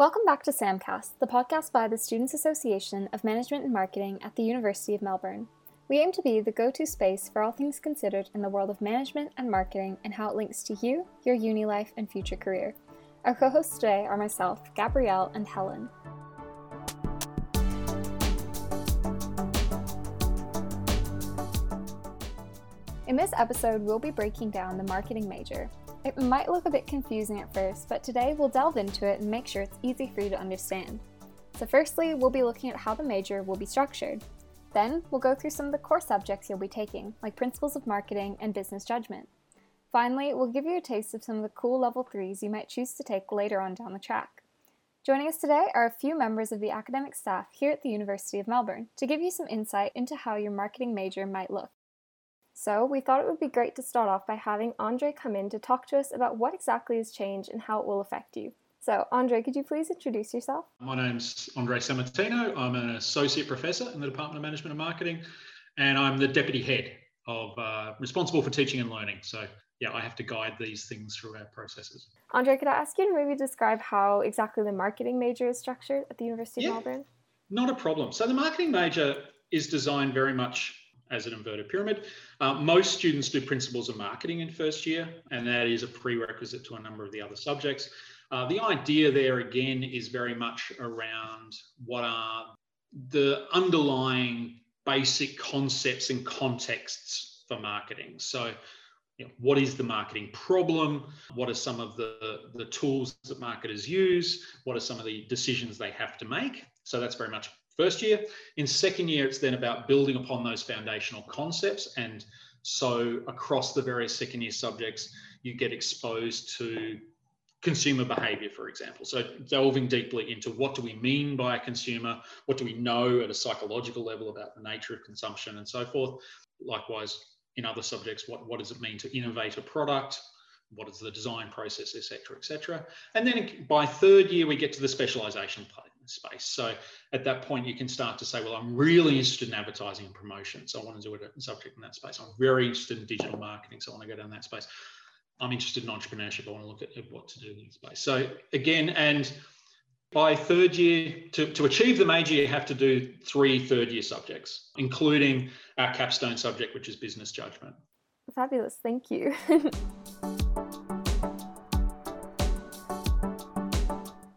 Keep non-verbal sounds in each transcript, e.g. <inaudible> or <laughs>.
Welcome back to SAMcast, the podcast by the Students Association of Management and Marketing at the University of Melbourne. We aim to be the go to space for all things considered in the world of management and marketing and how it links to you, your uni life, and future career. Our co hosts today are myself, Gabrielle, and Helen. In this episode, we'll be breaking down the marketing major. It might look a bit confusing at first, but today we'll delve into it and make sure it's easy for you to understand. So, firstly, we'll be looking at how the major will be structured. Then, we'll go through some of the core subjects you'll be taking, like principles of marketing and business judgment. Finally, we'll give you a taste of some of the cool level 3s you might choose to take later on down the track. Joining us today are a few members of the academic staff here at the University of Melbourne to give you some insight into how your marketing major might look. So, we thought it would be great to start off by having Andre come in to talk to us about what exactly has changed and how it will affect you. So, Andre, could you please introduce yourself? My name's Andre Sammartino. I'm an associate professor in the Department of Management and Marketing, and I'm the deputy head of uh, responsible for teaching and learning. So, yeah, I have to guide these things through our processes. Andre, could I ask you to maybe describe how exactly the marketing major is structured at the University yeah, of Melbourne? Not a problem. So, the marketing major is designed very much as an inverted pyramid. Uh, most students do principles of marketing in first year, and that is a prerequisite to a number of the other subjects. Uh, the idea there again is very much around what are the underlying basic concepts and contexts for marketing. So, you know, what is the marketing problem? What are some of the, the tools that marketers use? What are some of the decisions they have to make? So that's very much first year. In second year, it's then about building upon those foundational concepts. And so across the various second year subjects, you get exposed to consumer behavior, for example. So delving deeply into what do we mean by a consumer? What do we know at a psychological level about the nature of consumption and so forth? Likewise, in other subjects, what, what does it mean to innovate a product? What is the design process, et cetera, et cetera. And then by third year, we get to the specialization part space. So at that point, you can start to say, well, I'm really interested in advertising and promotion. So I want to do a subject in that space. I'm very interested in digital marketing. So I want to go down that space. I'm interested in entrepreneurship. I want to look at what to do in that space. So again, and by third year, to, to achieve the major, you have to do three third year subjects, including our capstone subject, which is business judgment. Fabulous. Thank you. <laughs>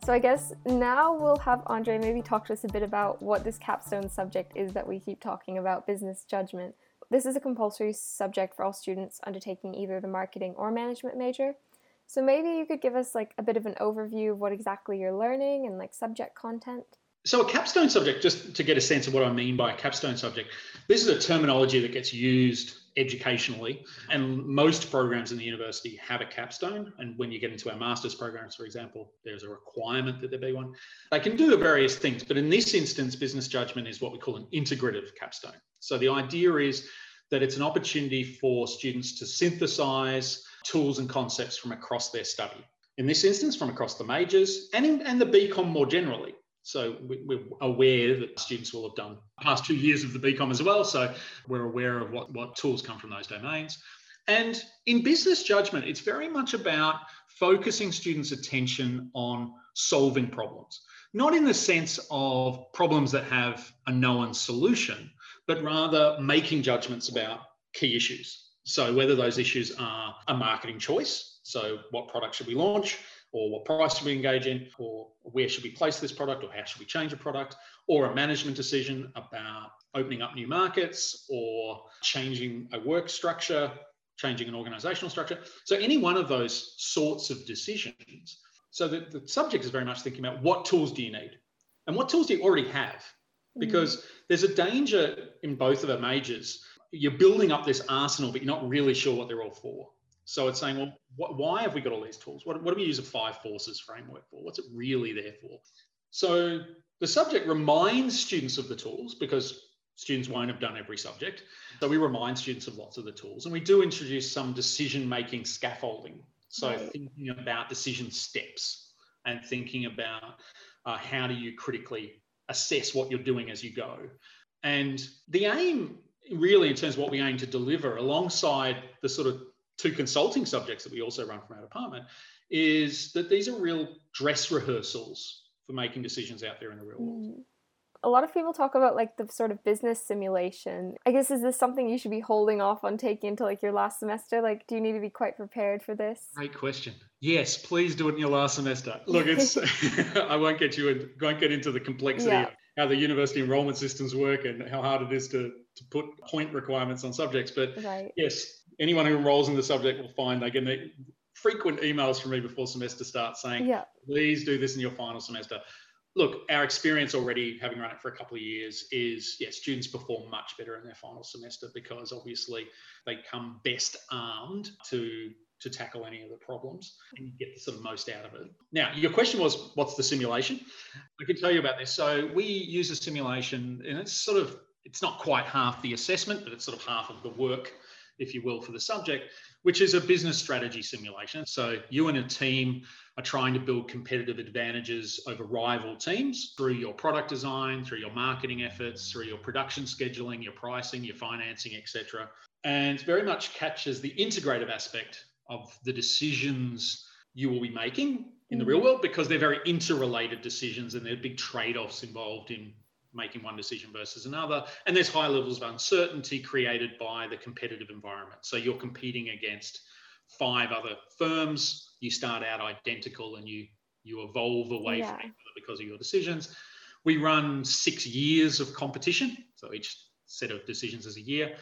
So I guess now we'll have Andre maybe talk to us a bit about what this capstone subject is that we keep talking about business judgment. This is a compulsory subject for all students undertaking either the marketing or management major. So maybe you could give us like a bit of an overview of what exactly you're learning and like subject content. So a capstone subject, just to get a sense of what I mean by a capstone subject, this is a terminology that gets used educationally. And most programs in the university have a capstone. And when you get into our master's programs, for example, there's a requirement that there be one. They can do various things, but in this instance, business judgment is what we call an integrative capstone. So the idea is that it's an opportunity for students to synthesize tools and concepts from across their study. In this instance, from across the majors and, in, and the BCom more generally. So we're aware that students will have done past two years of the BCom as well. So we're aware of what, what tools come from those domains. And in business judgment, it's very much about focusing students' attention on solving problems, not in the sense of problems that have a known solution, but rather making judgments about key issues. So whether those issues are a marketing choice, so what product should we launch? Or what price should we engage in, or where should we place this product, or how should we change a product, or a management decision about opening up new markets, or changing a work structure, changing an organizational structure. So, any one of those sorts of decisions. So, the, the subject is very much thinking about what tools do you need, and what tools do you already have? Because mm. there's a danger in both of our majors. You're building up this arsenal, but you're not really sure what they're all for. So it's saying, well, what, why have we got all these tools? What, what do we use a five forces framework for? What's it really there for? So the subject reminds students of the tools because students won't have done every subject. So we remind students of lots of the tools. And we do introduce some decision making scaffolding. So right. thinking about decision steps and thinking about uh, how do you critically assess what you're doing as you go. And the aim, really, in terms of what we aim to deliver, alongside the sort of two consulting subjects that we also run from our department is that these are real dress rehearsals for making decisions out there in the real world. Mm a lot of people talk about like the sort of business simulation. I guess is this something you should be holding off on taking until like your last semester? Like, do you need to be quite prepared for this? Great question. Yes, please do it in your last semester. Look, it's <laughs> <laughs> I won't get you in, won't get into the complexity yeah. of how the university enrollment systems work and how hard it is to to put point requirements on subjects. But right. yes, anyone who enrolls in the subject will find they get frequent emails from me before semester starts saying, yeah. please do this in your final semester look, our experience already, having run it for a couple of years, is yes, students perform much better in their final semester because obviously they come best armed to to tackle any of the problems and you get the sort of most out of it. Now, your question was, what's the simulation? I can tell you about this. So we use a simulation, and it's sort of it's not quite half the assessment, but it's sort of half of the work, if you will, for the subject, which is a business strategy simulation. So you and a team are trying to build competitive advantages over rival teams through your product design, through your marketing efforts, through your production scheduling, your pricing, your financing, etc. And very much catches the integrative aspect of the decisions you will be making in the real mm. world because they're very interrelated decisions and there are big trade-offs involved in making one decision versus another. And there's high levels of uncertainty created by the competitive environment. So you're competing against five other firms you start out identical and you you evolve away yeah. from each other because of your decisions. We run six years of competition, so each set of decisions is a year.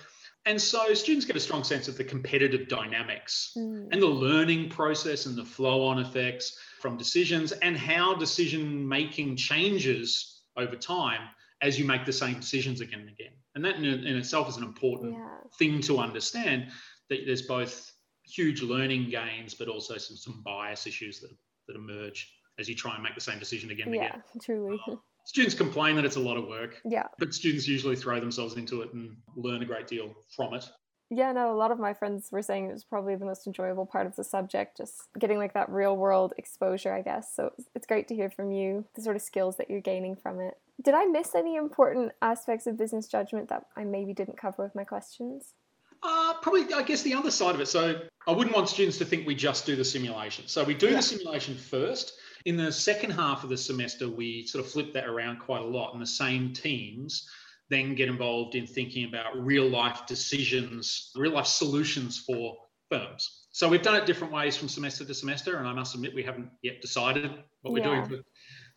And so students get a strong sense of the competitive dynamics mm. and the learning process and the flow on effects from decisions and how decision making changes over time as you make the same decisions again and again. And that in, in itself is an important yeah. thing to understand that there's both huge learning gains, but also some, some bias issues that, that emerge as you try and make the same decision again and yeah, again. truly. Uh, students complain that it's a lot of work. Yeah. But students usually throw themselves into it and learn a great deal from it. Yeah, no, a lot of my friends were saying it was probably the most enjoyable part of the subject, just getting like that real world exposure, I guess. So it's great to hear from you the sort of skills that you're gaining from it. Did I miss any important aspects of business judgment that I maybe didn't cover with my questions? Uh, probably, I guess the other side of it. So I wouldn't want students to think we just do the simulation. So we do yeah. the simulation first. In the second half of the semester, we sort of flip that around quite a lot, and the same teams then get involved in thinking about real life decisions, real life solutions for firms. So we've done it different ways from semester to semester, and I must admit we haven't yet decided what we're doing for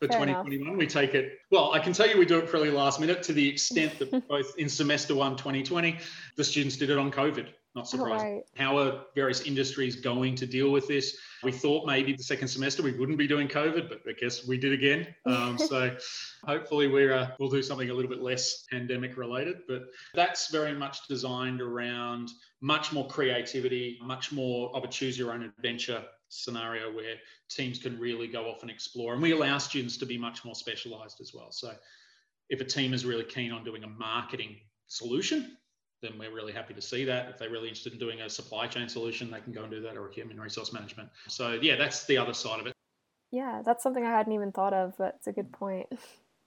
Fair 2021. Enough. We take it, well, I can tell you we do it fairly last minute to the extent that <laughs> both in semester one 2020, the students did it on COVID. Not surprising. Right. How are various industries going to deal with this? We thought maybe the second semester we wouldn't be doing COVID, but I guess we did again. Um, <laughs> so hopefully we're, uh, we'll do something a little bit less pandemic related. But that's very much designed around much more creativity, much more of a choose your own adventure scenario where teams can really go off and explore. And we allow students to be much more specialized as well. So if a team is really keen on doing a marketing solution, then we're really happy to see that. If they're really interested in doing a supply chain solution, they can go and do that or human resource management. So yeah, that's the other side of it. Yeah, that's something I hadn't even thought of, but it's a good point.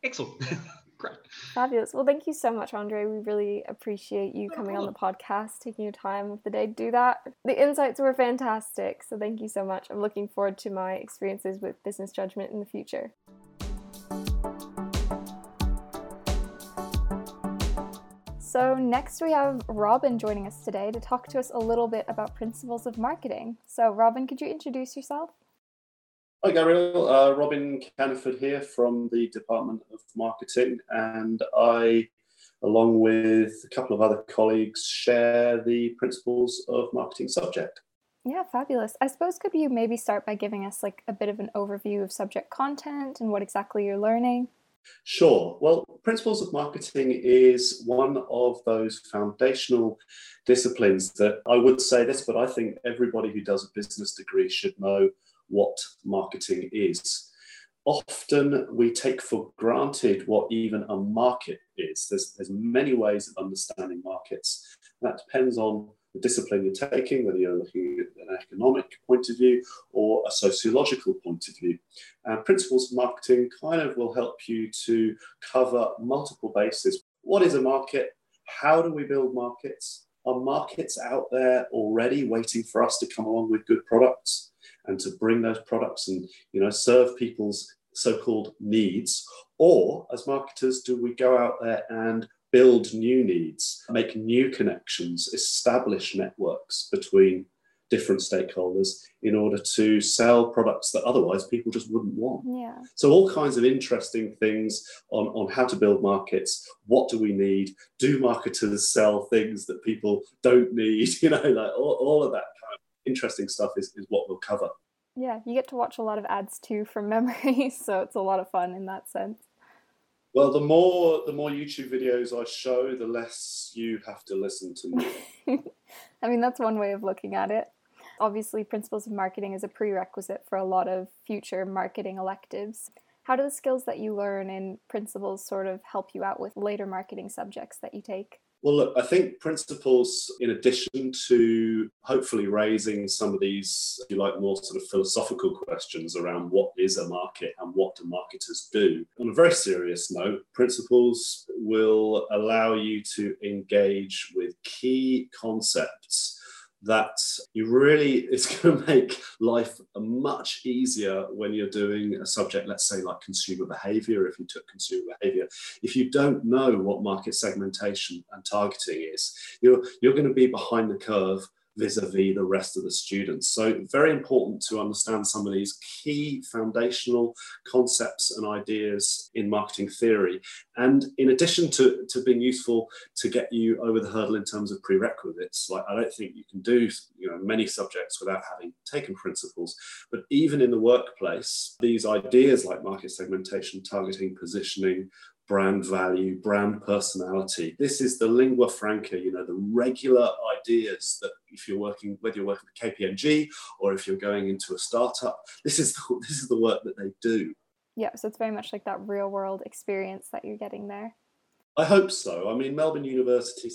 Excellent. <laughs> <laughs> Great. Fabulous. Well, thank you so much, Andre. We really appreciate you coming on the podcast, taking your time of the day to do that. The insights were fantastic. So, thank you so much. I'm looking forward to my experiences with business judgment in the future. So, next we have Robin joining us today to talk to us a little bit about principles of marketing. So, Robin, could you introduce yourself? Hi, Gabriel. Uh, Robin Canniford here from the Department of Marketing, and I, along with a couple of other colleagues, share the principles of marketing subject. Yeah, fabulous. I suppose could you maybe start by giving us like a bit of an overview of subject content and what exactly you're learning? Sure. Well, principles of marketing is one of those foundational disciplines that I would say this, but I think everybody who does a business degree should know what marketing is. Often we take for granted what even a market is. There's, there's many ways of understanding markets. That depends on the discipline you're taking, whether you're looking at an economic point of view or a sociological point of view. Principles of marketing kind of will help you to cover multiple bases. What is a market? How do we build markets? Are markets out there already waiting for us to come along with good products? and to bring those products and you know serve people's so called needs? Or as marketers, do we go out there and build new needs, make new connections, establish networks between different stakeholders in order to sell products that otherwise people just wouldn't want. Yeah. So all kinds of interesting things on, on how to build markets. What do we need? Do marketers sell things that people don't need? <laughs> You know, like all, all of that kind of interesting stuff is, is what we'll cover. Yeah, you get to watch a lot of ads too from memory, <laughs> so it's a lot of fun in that sense. Well, the more the more YouTube videos I show, the less you have to listen to me. <laughs> I mean, that's one way of looking at it. Obviously, Principles of Marketing is a prerequisite for a lot of future marketing electives. How do the skills that you learn in Principles sort of help you out with later marketing subjects that you take? Well, look, I think principles, in addition to hopefully raising some of these, if you like, more sort of philosophical questions around what is a market and what do marketers do. On a very serious note, principles will allow you to engage with key concepts that you really <laughs> it's going to make life much easier when you're doing a subject let's say like consumer behavior if you took consumer behavior. If you don't know what market segmentation and targeting is you're you're going to be behind the curve vis-a-vis the rest of the students. So very important to understand some of these key foundational concepts and ideas in marketing theory. And in addition to, to being useful to get you over the hurdle in terms of prerequisites, like I don't think you can do you know many subjects without having taken principles. But even in the workplace, these ideas like market segmentation, targeting, positioning, brand value, brand personality. This is the lingua franca, you know, the regular ideas that if you're working, whether you're working with KPMG or if you're going into a startup, this is the, <laughs> this is the work that they do. Yeah, so it's very much like that real world experience that you're getting there. I hope so. I mean, Melbourne University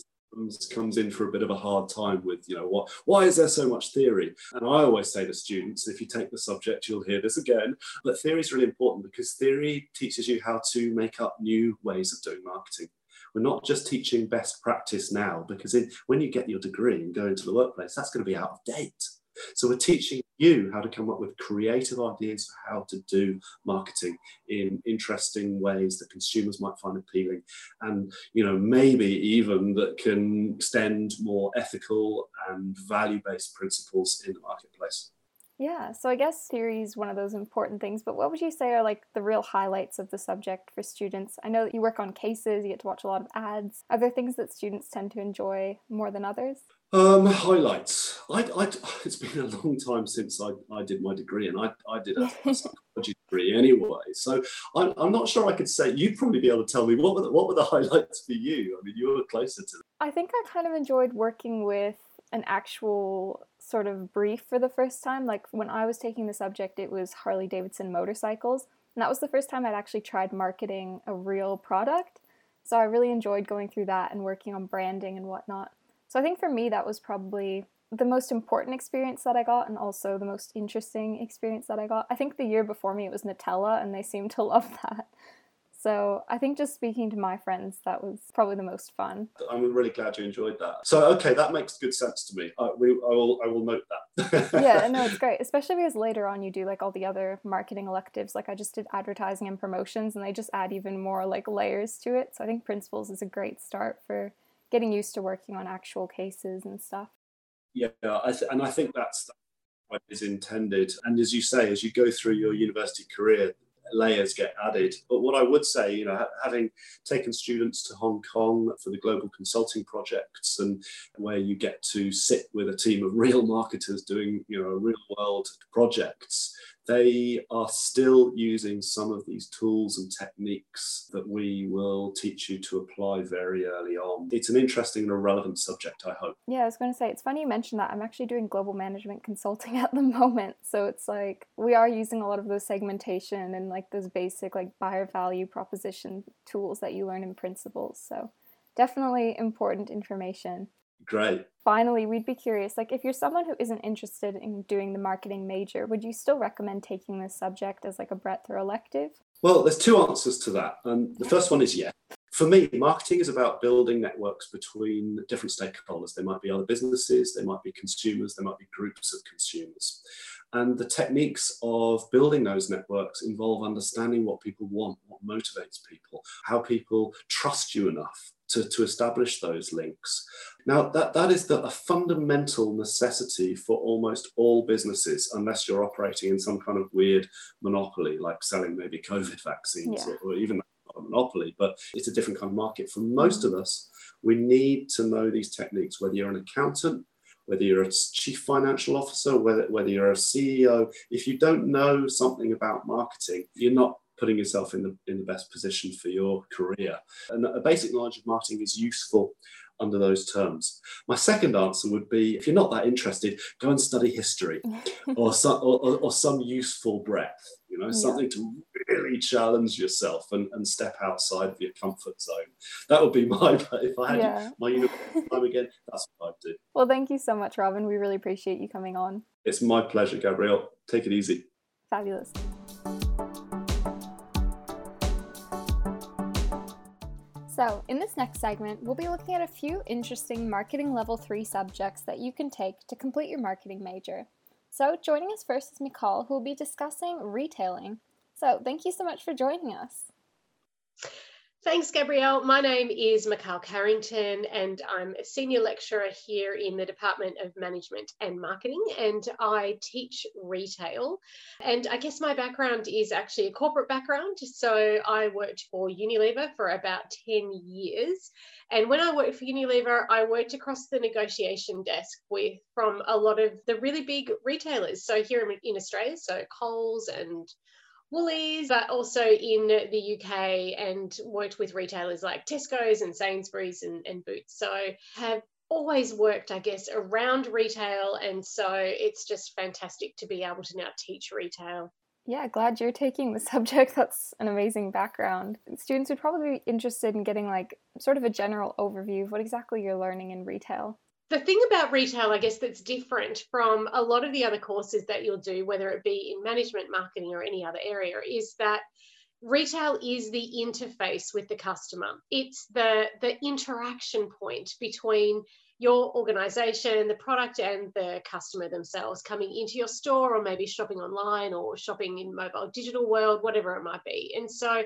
comes in for a bit of a hard time with, you know, what why is there so much theory? And I always say to students, if you take the subject, you'll hear this again. But theory is really important because theory teaches you how to make up new ways of doing marketing. We're not just teaching best practice now because it, when you get your degree and go into the workplace, that's going to be out of date. So we're teaching you how to come up with creative ideas for how to do marketing in interesting ways that consumers might find appealing and you know maybe even that can extend more ethical and value-based principles in the marketplace. Yeah, so I guess theory is one of those important things, but what would you say are like the real highlights of the subject for students? I know that you work on cases, you get to watch a lot of ads. Are there things that students tend to enjoy more than others? Um, highlights. I, I, <laughs> it's been a long time since I, I did my degree, and I, I did a, <laughs> psychology degree anyway. So I'm, I'm not sure I could say. You'd probably be able to tell me what were the, what were the <laughs> highlights for you. I mean, you were closer to. Them. I think I kind of enjoyed working with an actual sort of brief for the first time. Like when I was taking the subject, it was Harley Davidson motorcycles, and that was the first time I'd actually tried marketing a real product. So I really enjoyed going through that and working on branding and whatnot. So I think for me, that was probably the most important experience that I got and also the most interesting experience that I got. I think the year before me, it was Nutella, and they seemed to <laughs> love that. So I think just speaking to my friends, that was probably the most fun. I'm really glad you enjoyed that. So okay, that makes good sense to me. I, we, I will I will note that. yeah, no, it's <laughs> great, especially because later on you do like all the other marketing electives. Like I just did advertising and promotions, and they just add even more like layers to it. So I think principles is a great start for getting used to working on actual cases and stuff. Yeah, I th- and I think that's what is intended. And as you say, as you go through your university career, layers get added. But what I would say, you know, having taken students to Hong Kong for the global consulting projects and where you get to sit with a team of real marketers doing, you know, real world projects, they are still using some of these tools and techniques that we will teach you to apply very early on. It's an interesting and a relevant subject, I hope. Yeah, I was going to say, it's funny you mentioned that. I'm actually doing global management consulting <laughs> at the moment. So it's like we are using a lot of those segmentation and like those basic like buyer value proposition tools that you learn in principles. So definitely important information. Great. Finally, we'd be curious like, if you're someone who isn't interested in doing the marketing major, would you still recommend taking this subject as like a breadth or elective? Well, there's two answers to that. Um, the first one is yes. For me, marketing is about building networks between different stakeholders. They might be other businesses, they might be consumers, they might be groups of consumers. And the techniques of building those networks involve understanding what people want, what motivates people, how people trust you enough to, to establish those links. Now, that, that is the, a fundamental necessity for almost all businesses, unless you're operating in some kind of weird monopoly, like selling maybe COVID vaccines yeah. or, or, even a monopoly, but it's a different kind of market. For mm-hmm. most of us, we need to know these techniques, whether you're an accountant, whether you're a chief financial officer, whether, whether you're a CEO, if you don't know something about marketing, you're not putting yourself in the in the best position for your career. And a basic knowledge of marketing is useful under those terms. My second answer would be if you're not that interested, go and study history <laughs> or, some, or, or, some useful breadth, you know, yeah. something to really challenge yourself and, and step outside of your comfort zone. That would be <laughs> my, if I had yeah. my university time <laughs> again, that's what I'd do. Well, thank you so much, Robin. We really appreciate you coming on. It's my pleasure, Gabrielle. Take it easy. Fabulous. So, in this next segment, we'll be looking at a few interesting marketing level 3 subjects that you can take to complete your marketing major. So, joining us first is Michal, who will be discussing retailing. So, thank you so much for joining us. Thanks, Gabrielle. My name is Michal Carrington, and I'm a senior lecturer here in the Department of Management and Marketing, and I teach retail. And I guess my background is actually a corporate background. So I worked for Unilever for about 10 years. And when I worked for Unilever, I worked across the negotiation desk with from a lot of the really big retailers. So here in Australia, so Coles and Woolies, but also in the UK and worked with retailers like Tesco's and Sainsbury's and, and Boots. So have always worked, I guess, around retail. And so it's just fantastic to be able to now teach retail. Yeah, glad you're taking the <laughs> subject. That's an amazing background. Students would probably be interested in getting like sort of a general overview of what exactly you're learning in retail the thing about retail, I guess, that's different from a lot of the other courses that you'll do, whether it be in management, marketing, or any other area, is that retail is the interface with the customer. It's the the interaction point between your organization, the product, and the customer themselves coming into your store, or maybe shopping online or shopping in mobile digital world, whatever it might be. And so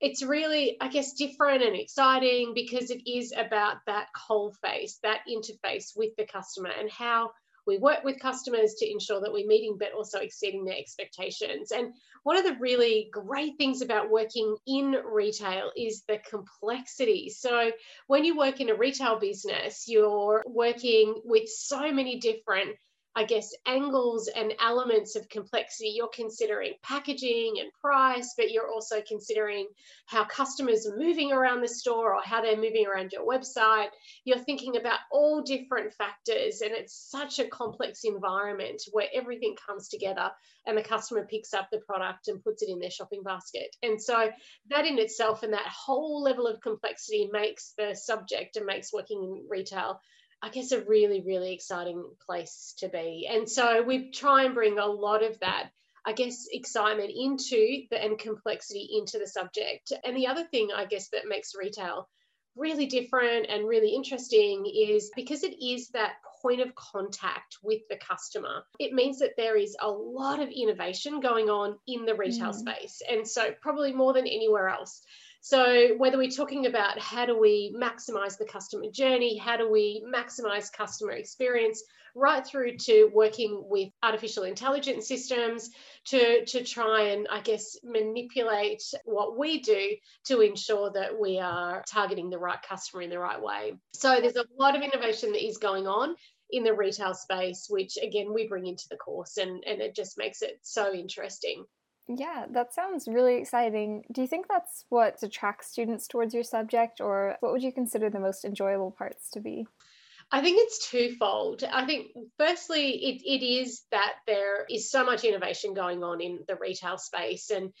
it's really, I guess, different and exciting because it is about that whole face, that interface with the customer and how we work with customers to ensure that we're meeting but also exceeding their expectations. And one of the really great things about working in retail is the complexity. So when you work in a retail business, you're working with so many different I guess, angles and elements of complexity. You're considering packaging and price, but you're also considering how customers are moving around the store or how they're moving around your website. You're thinking about all different factors, and it's such a complex environment where everything comes together and the customer picks up the product and puts it in their shopping basket. And so, that in itself and that whole level of complexity makes the subject and makes working in retail I guess, a really, really exciting place to be. And so we try and bring a lot of that, I guess, excitement into the and complexity into the subject. And the other thing, I guess, that makes retail really different and really interesting is because it is that point of contact with the customer. It means that there is a lot of innovation going on in the retail mm. space. And so, probably more than anywhere else. So, whether we're talking about how do we maximize the customer journey, how do we maximize customer experience, right through to working with artificial intelligence systems to, to try and, I guess, manipulate what we do to ensure that we are targeting the right customer in the right way. So, there's a lot of innovation that is going on in the retail space, which again we bring into the course and, and it just makes it so interesting. Yeah, that sounds really exciting. Do you think that's what attracts students towards your subject, or what would you consider the most enjoyable parts to be? I think it's twofold. I think, firstly, it, it is that there is so much innovation going on in the retail space, and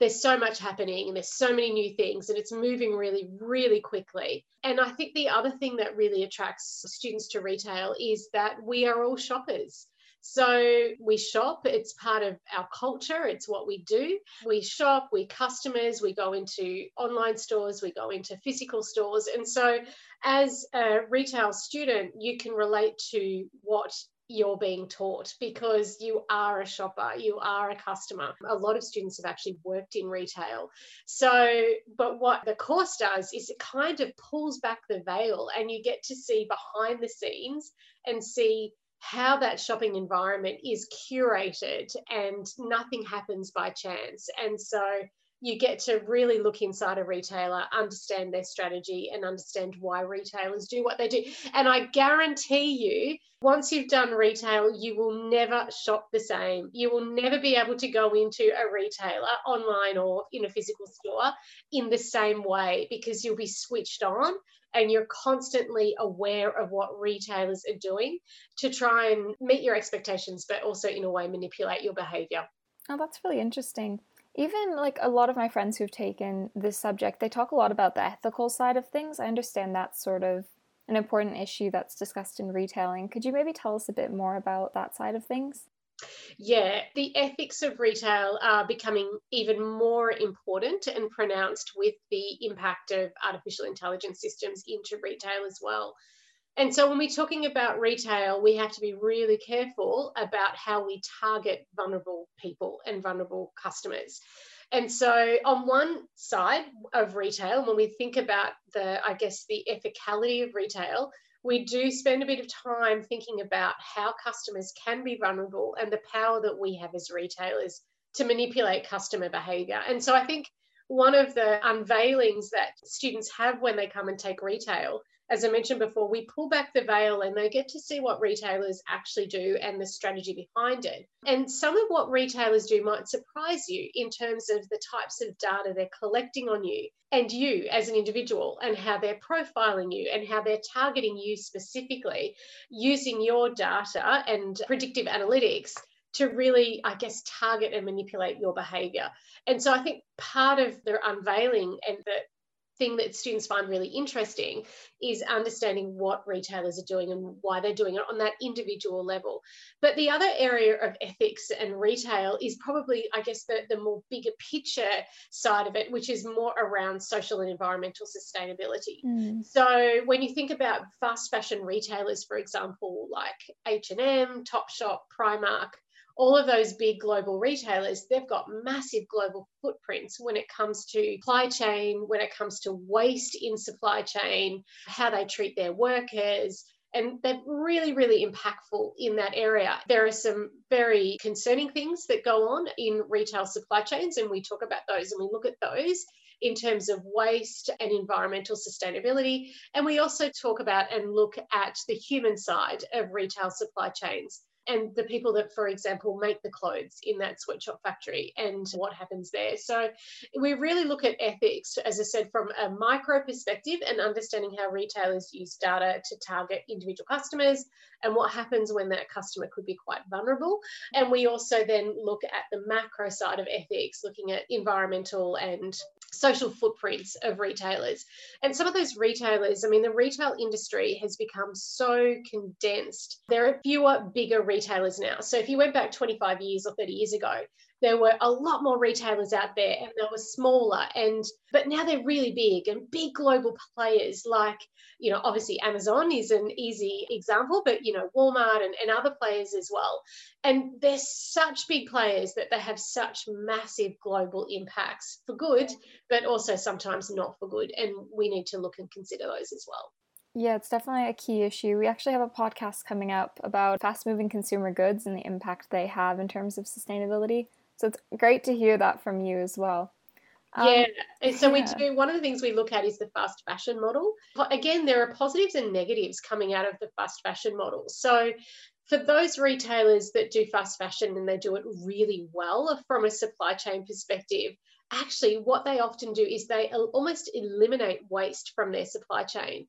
there's so much happening, and there's so many new things, and it's moving really, really quickly. And I think the other thing that really attracts students to retail is that we are all shoppers. So we shop, it's part of our culture, it's what we do. We shop, we customers, we go into online stores, we go into physical stores. And so as a retail student, you can relate to what you're being taught because you are a shopper, you are a customer. A lot of students have actually worked in retail. So, but what the course does is it kind of pulls back the veil and you get to see behind the scenes and see how that shopping environment is curated and nothing happens by chance. And so you get to really look inside a retailer, understand their strategy, and understand why retailers do what they do. And I guarantee you, once you've done retail, you will never shop the same. You will never be able to go into a retailer online or in a physical store in the same way because you'll be switched on and you're constantly aware of what retailers are doing to try and meet your expectations, but also in a way manipulate your behavior. Oh, that's really interesting even like a lot of my friends who've taken this subject, they talk a lot about the ethical side of things. I understand that's sort of an important issue that's discussed in retailing. Could you maybe tell us a bit more about that side of things? Yeah, the ethics of retail are becoming even more important and pronounced with the impact of artificial intelligence systems into retail as well. And so when we're talking about retail, we have to be really careful about how we target vulnerable people and vulnerable customers. And so, on one side of retail, when we think about the, I guess, the ethicality of retail, we do spend a bit of time thinking about how customers can be vulnerable and the power that we have as retailers to manipulate customer behavior. And so, I think one of the unveilings that students have when they come and take retail as I mentioned before, we pull back the veil and they get to see what retailers actually do and the strategy behind it. And some of what retailers do might surprise you in terms of the types of data they're collecting on you and you as an individual and how they're profiling you and how they're targeting you specifically using your data and predictive analytics to really, I guess, target and manipulate your behavior. And so I think part of the unveiling and the thing that students find really interesting is understanding what retailers are doing and why they're doing it on that individual level. But the other area of ethics and retail is probably, I guess, the, the more bigger picture side of it, which is more around social and environmental sustainability. Mm. So when you think about fast fashion retailers, for example, like H&M, Topshop, Primark, all of those big global retailers, they've got massive global footprints when it comes to supply chain, when it comes to waste in supply chain, how they treat their workers. And they're really, really impactful in that area. There are some very concerning things that go on in retail supply chains, and we talk about those and we look at those in terms of waste and environmental sustainability. And we also talk about and look at the human side of retail supply chains and the people that, for example, make the clothes in that sweatshop factory and what happens there. So we really look at ethics, as I said, from a micro perspective and understanding how retailers use data to target individual customers and what happens when that customer could be quite vulnerable. And we also then look at the macro side of ethics, looking at environmental and social footprints of retailers. And some of those retailers, I mean, the retail industry has become so condensed. There are fewer, bigger retailers now. So if you went back 25 years or 30 years ago, there were a lot more retailers out there and they were smaller and but now they're really big and big global players like you know obviously amazon is an easy example but you know walmart and, and other players as well and they're such big players that they have such massive global impacts for good but also sometimes not for good and we need to look and consider those as well yeah, it's definitely a key issue. We actually have a podcast coming up about fast moving consumer goods and the impact they have in terms of sustainability. So it's great to hear that from you as well. Um, yeah, so yeah. we do. One of the things we look at is the fast fashion model. Again, there are positives and negatives coming out of the fast fashion model. So, for those retailers that do fast fashion and they do it really well from a supply chain perspective, actually, what they often do is they almost eliminate waste from their supply chain.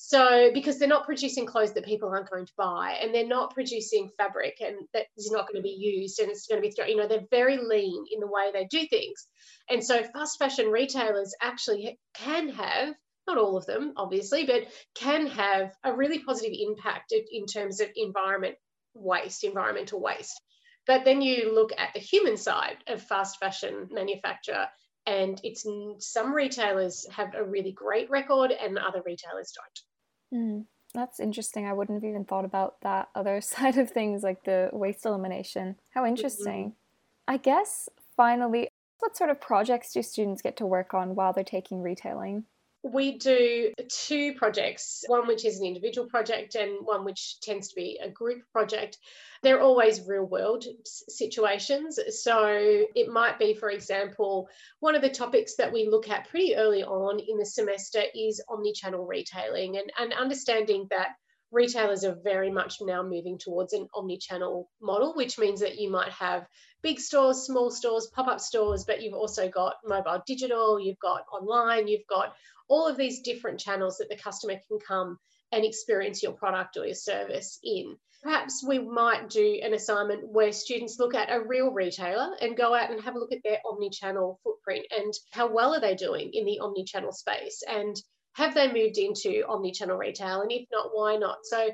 So, because they're not producing clothes that people aren't going to buy, and they're not producing fabric and that is not going to be used and it's going to be, thrown. you know, they're very lean in the way they do things. And so, fast fashion retailers actually can have, not all of them, obviously, but can have a really positive impact in terms of environment waste, environmental waste. But then you look at the human side of fast fashion manufacture, and it's some retailers have a really great record, and other retailers don't. Mm, that's interesting. I wouldn't have even thought about that other <laughs> side of things, like the waste elimination. How interesting. Mm-hmm. I guess finally, what sort of projects do students get to work on while they're taking retailing? We do two projects, one which is an individual project and one which tends to be a group project. They're always real world situations. So it might be, for example, one of the topics that we look at pretty early on in the semester is omni channel retailing and, and understanding that retailers are very much now moving towards an omni-channel model, which means that you might have big stores, small stores, pop-up stores, but you've also got mobile digital, you've got online, you've got all of these different channels that the customer can come and experience your product or your service in. Perhaps we might do an assignment where students look at a real retailer and go out and have a look at their omni-channel footprint and how well are they doing in the omni-channel space and have they moved into omni-channel retail? And if not why not? So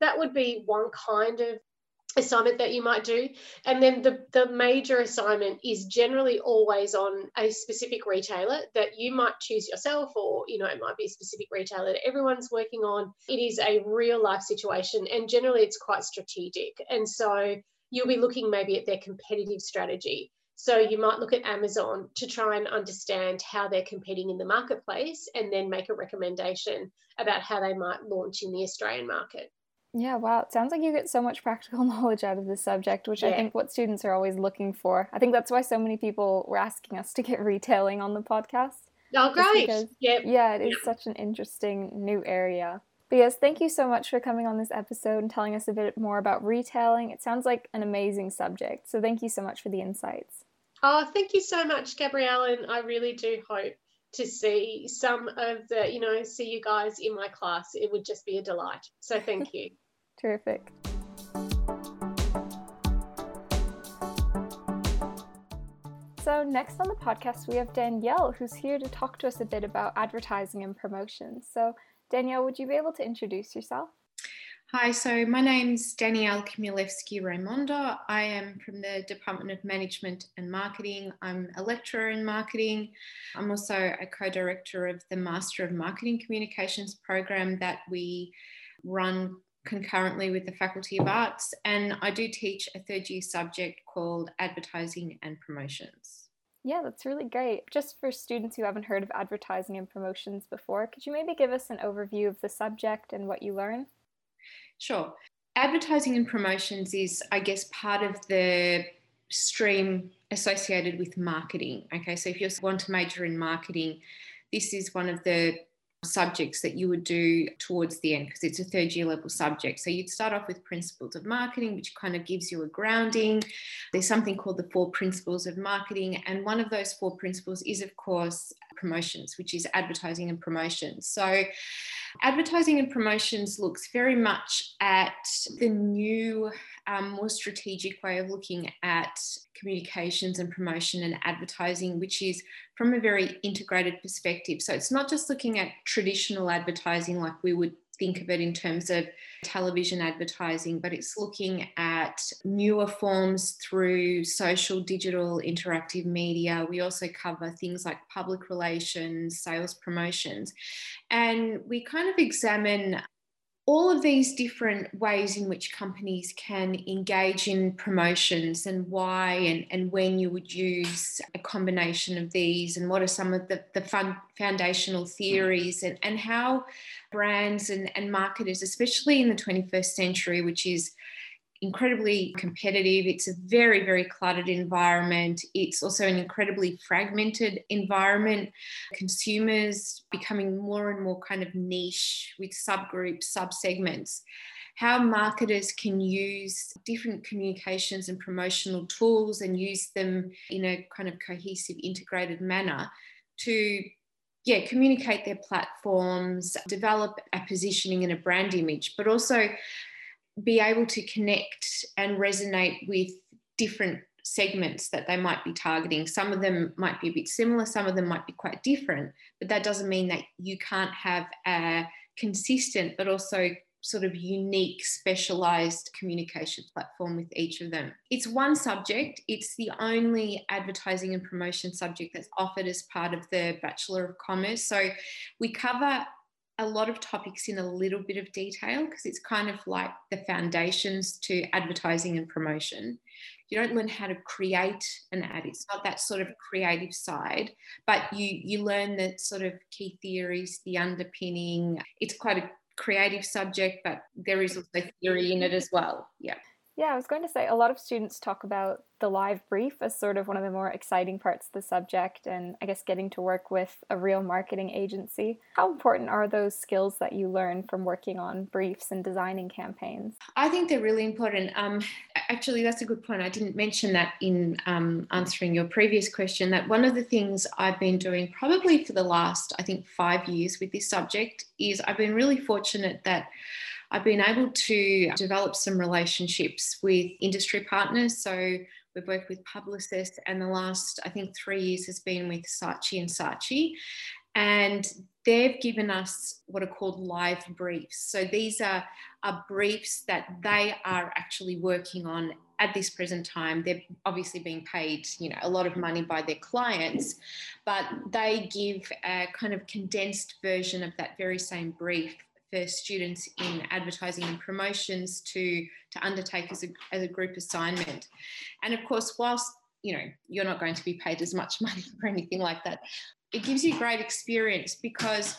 that would be one kind of assignment that you might do. And then the, the major assignment is generally always on a specific retailer that you might choose yourself or you know it might be a specific retailer that everyone's working on. It is a real life situation and generally it's quite strategic. And so you'll be looking maybe at their competitive strategy so you might look at Amazon to try and understand how they're competing in the marketplace and then make a recommendation about how they might launch in the Australian market. Yeah, wow. It sounds like you get so much <laughs> practical knowledge out of this subject, which yeah. I think what students are always looking for. I think that's why so many people were asking us to get <laughs> retailing on the podcast. Oh, great. Because, yep. Yeah, it is yep. such an interesting new area. But yes, thank you so much for coming on this episode and telling us a bit more about retailing. It sounds like an amazing subject. So thank you so much for the insights. Oh, thank you so much, Gabrielle. And I really do hope to see some of the, you know, see you guys in my class. It would just be a delight. So thank <laughs> you. Terrific. So, next on the podcast, we have Danielle, who's here to talk to us a bit about advertising and promotion. So, Danielle, would you be able to introduce yourself? Hi, so my name's Danielle Chmielewski Raimondo. I am from the Department of Management and Marketing. I'm a lecturer in marketing. I'm also a co director of the Master of Marketing Communications program that we run concurrently with the Faculty of Arts. And I do teach a third year subject called Advertising and Promotions. Yeah, that's really great. Just for students who haven't heard of advertising and promotions before, could you maybe give us an overview of the subject and what you learn? Sure. Advertising and promotions is, I guess, part of the stream associated with marketing. Okay, so if you want to major in marketing, this is one of the subjects that you would do towards the end because it's a third year level subject. So you'd start off with principles of marketing, which kind of gives you a grounding. There's something called the four principles of marketing. And one of those four principles is, of course, promotions, which is advertising and promotions. So Advertising and promotions looks very much at the new, um, more strategic way of looking at communications and promotion and advertising, which is from a very integrated perspective. So it's not just looking at traditional advertising like we would think of it in terms of television advertising, but it's looking at newer forms through social, digital, interactive media. We also cover things like public relations, sales promotions. And we kind of examine all of these different ways in which companies can engage in promotions and why and, and when you would use a combination of these and what are some of the, the fun, foundational theories and, and how brands and, and marketers, especially in the 21st century, which is incredibly competitive. It's a very, very cluttered environment. It's also an incredibly fragmented environment. Consumers becoming more and more kind of niche with subgroups, subsegments. How marketers can use different communications and promotional tools and use them in a kind of cohesive, integrated manner to yeah, communicate their platforms, develop a positioning and a brand image, but also be able to connect and resonate with different segments that they might be targeting. Some of them might be a bit similar, some of them might be quite different, but that doesn't mean that you can't have a consistent but also sort of unique, specialized communication platform with each of them. It's one subject, it's the only advertising and promotion subject that's offered as part of the Bachelor of Commerce. So we cover a lot of topics in a little bit of detail because it's kind of like the foundations to advertising and promotion. You don't learn how to create an ad. It's not that sort of creative side, but you you learn the sort of key theories, the underpinning. It's quite a creative subject, but there is also theory in it as well. Yeah. Yeah, I was going to say a lot of students talk about the live brief as sort of one of the more exciting parts of the subject, and I guess getting to work with a real marketing agency. How important are those skills that you learn from working on briefs and designing campaigns? I think they're really important. Um, actually, that's a good point. I didn't mention that in um, answering your previous question. That one of the things I've been doing probably for the last, I think, five years with this subject is I've been really fortunate that I've been able to develop some relationships with industry partners. So we've worked with publicists, and the last, I think, three years has been with Saatchi and Saatchi. And they've given us what are called live briefs. So these are, are briefs that they are actually working on at this present time. They're obviously being paid, you know, a lot of money by their clients, but they give a kind of condensed version of that very same brief for students in advertising and promotions to, to undertake as a, as a group assignment. And of course, whilst you know you're not going to be paid as much <laughs> money for anything like that it gives you great experience because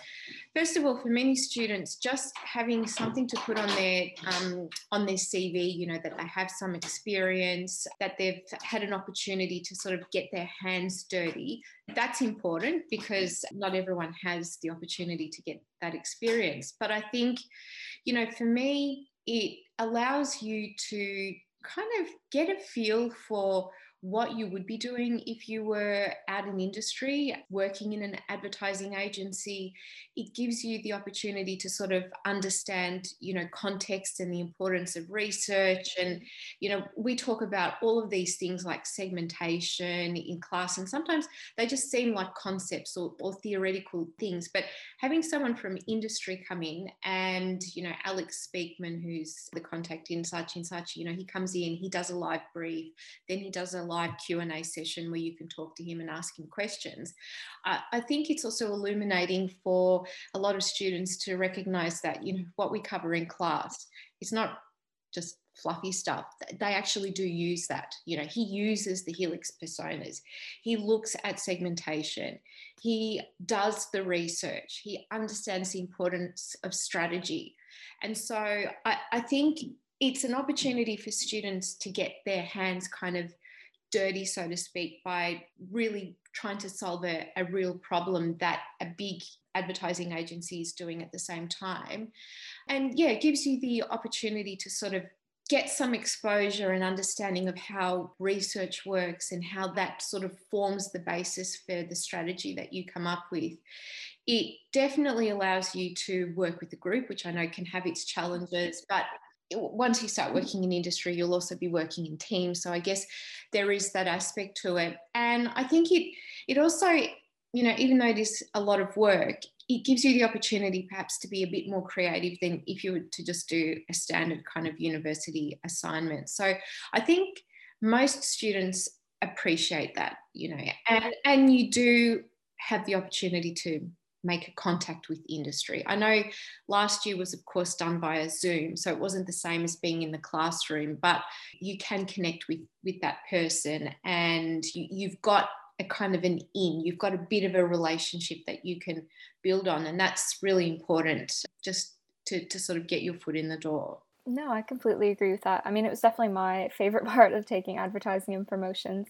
first of all for many students just having something to put on their um, on their cv you know that they have some experience that they've had an opportunity to sort of get their hands dirty that's important because not everyone has the opportunity to get that experience. But i think you know for me it allows you to kind of get a feel for what you would be doing if you were out in industry working in an advertising agency. It gives you the opportunity to sort of understand you know context and the importance of research and you know we talk about all of these things like segmentation in class and sometimes they just seem like concepts or, or theoretical things. But having someone from industry come in and you know alex speakman who's the contact in Saatchi and Saatchi you know he comes in he does a live brief then he does a live Q&A session where you can talk to him and ask him questions. Uh, I think it's also illuminating for a lot of students to recognize that, you know, what we cover in class is not just fluffy stuff. They actually do use that. You know, he uses the Helix personas. He looks at segmentation. He does the research. He understands the importance of strategy. And so I, I think it's an opportunity for students to get their hands kind of dirty, so to speak, by really trying to solve a, a real problem that a big advertising agency is doing at the same time. And yeah, it gives you the opportunity to sort of get some exposure and understanding of how research works and how that sort of forms the basis for the strategy that you come up with. It definitely allows you to work with a group, which I know can have its challenges, but once you start working in industry, you'll also be working in teams. So I guess there is that aspect to it. And I think it it also, you know, even though it is a lot of work, it gives you the opportunity perhaps to be a bit more creative than if you were to just do a standard kind of university assignment. So I think most students appreciate that, you know, and, and you do have the opportunity to make a contact with industry. I know last year was, of course, done via Zoom, so it wasn't the same as being in the classroom, but you can connect with, with that person and you, you've got a kind of an in, you've got a bit of a relationship that you can build on, and that's really important just to, to sort of get your foot in the door. No, I completely agree with that. I mean, it was definitely my favorite <laughs> part of taking advertising and promotions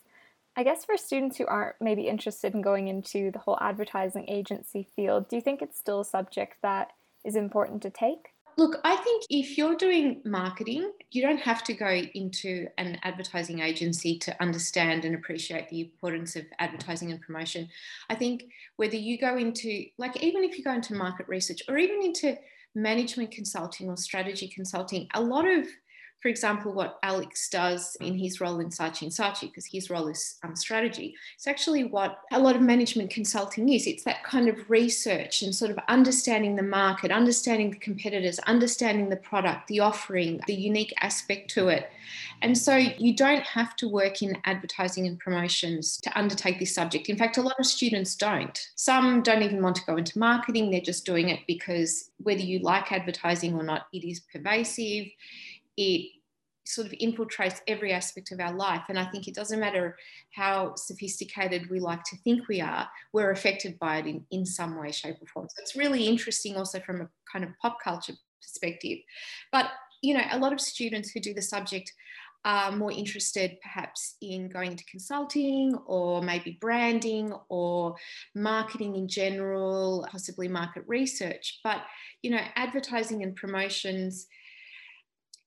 I guess for students who aren't maybe interested in going into the whole advertising agency field, do you think it's still a subject that is important to take? Look, I think if you're doing marketing, you don't have to go into an advertising agency to understand and appreciate the importance of advertising and promotion. I think whether you go into, like, even if you go into market research or even into management consulting or strategy consulting, a lot of for example, what Alex does in his role in Saatchi and Saatchi, because his role is um, strategy, it's actually what a lot of management consulting is. It's that kind of research and sort of understanding the market, understanding the competitors, understanding the product, the offering, the unique aspect to it. And so you don't have to work in advertising and promotions to undertake this subject. In fact, a lot of students don't. Some don't even want to go into marketing, they're just doing it because whether you like advertising or not, it is pervasive it sort of infiltrates every aspect of our life. And I think it doesn't matter how sophisticated we like to think we are, we're affected by it in, in some way, shape, or form. So it's really interesting also from a kind of pop culture perspective. But, you know, a lot of students who do the subject are more interested perhaps in going into consulting or maybe branding or marketing in general, possibly market research. But, you know, advertising and promotions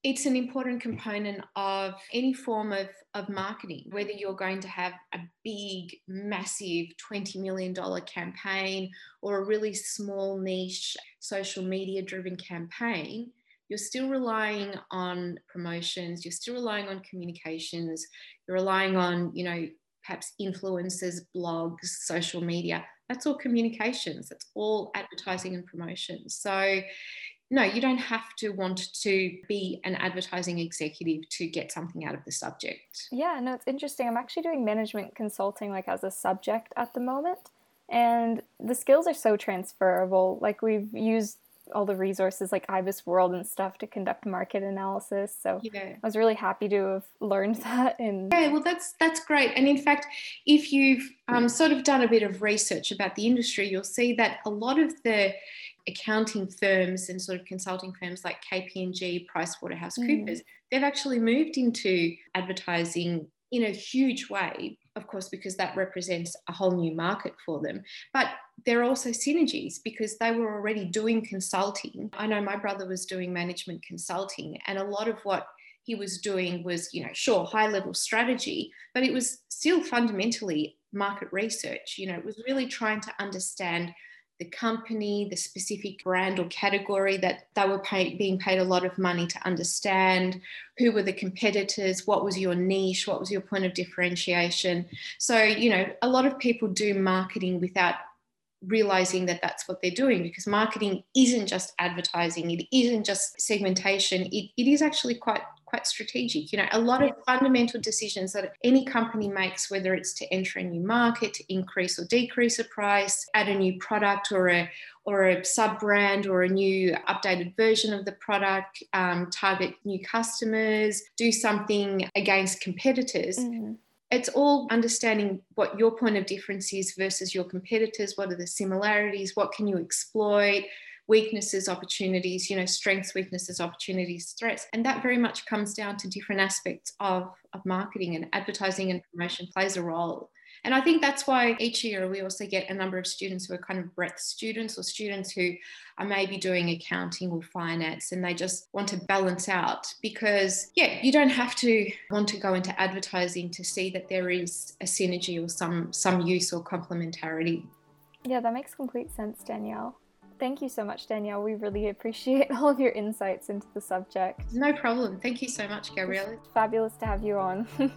it's an important component of any form of, of marketing, whether you're going to have a big, massive $20 million campaign or a really small niche social media driven campaign, you're still relying on promotions, you're still relying on communications, you're relying on, you know, perhaps influencers, blogs, social media. That's all communications, that's all advertising and promotions. So no, you don't have to want to be an advertising executive to get something out of the subject. Yeah, no, it's interesting. I'm actually doing management consulting like as a subject at the moment. And the skills are so transferable. Like we've used all the resources like IBIS World and stuff to conduct market analysis. So yeah. I was really happy to have learned <laughs> that. And yeah, well, that's that's great. And in fact, if you've um, sort of done a bit of research about the industry, you'll see that a lot of the accounting firms and sort of consulting firms like KPMG, PricewaterhouseCoopers, mm. they've actually moved into advertising in a huge way, of course, because that represents a whole new market for them. But there are also synergies because they were already doing consulting. I know my brother was doing management consulting, and a lot of what he was doing was, you know, sure, high level strategy, but it was still fundamentally market research. You know, it was really trying to understand the company, the specific brand or category that they were pay, being paid a lot of money to understand, who were the competitors, what was your niche, what was your point of differentiation. So, you know, a lot of people do marketing without realizing that that's what they're doing because marketing isn't just advertising, it isn't just segmentation, it, it is actually quite quite strategic. You know, a lot of fundamental decisions that any company makes, whether it's to enter a new market, to increase or decrease a price, add a new product or a or a sub brand or a new updated version of the product, um, target new customers, do something against competitors. Mm-hmm. It's all understanding what your point of difference is versus your competitors. What are the similarities? What can you exploit weaknesses, opportunities, you know, strengths, weaknesses, opportunities, threats. And that very much comes down to different aspects of, of marketing and advertising and promotion plays a role. And I think that's why each year we also get a number of students who are kind of breadth students or students who are maybe doing accounting or finance and they just want to balance out because, yeah, you don't have to want to go into advertising to see that there is a synergy or some, some use or complementarity. Yeah, that makes complete sense, Danielle. Thank you so much, Danielle. We really appreciate <laughs> all of your insights into the subject. No problem. Thank you so much, Gabrielle. It's fabulous to have you on. <laughs>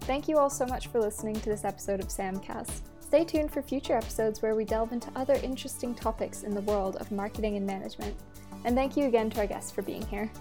Thank you all so much for listening to this episode of Samcast. Stay tuned for future episodes where we delve into other interesting topics in the world of marketing and management. And thank you again to our guests for being here.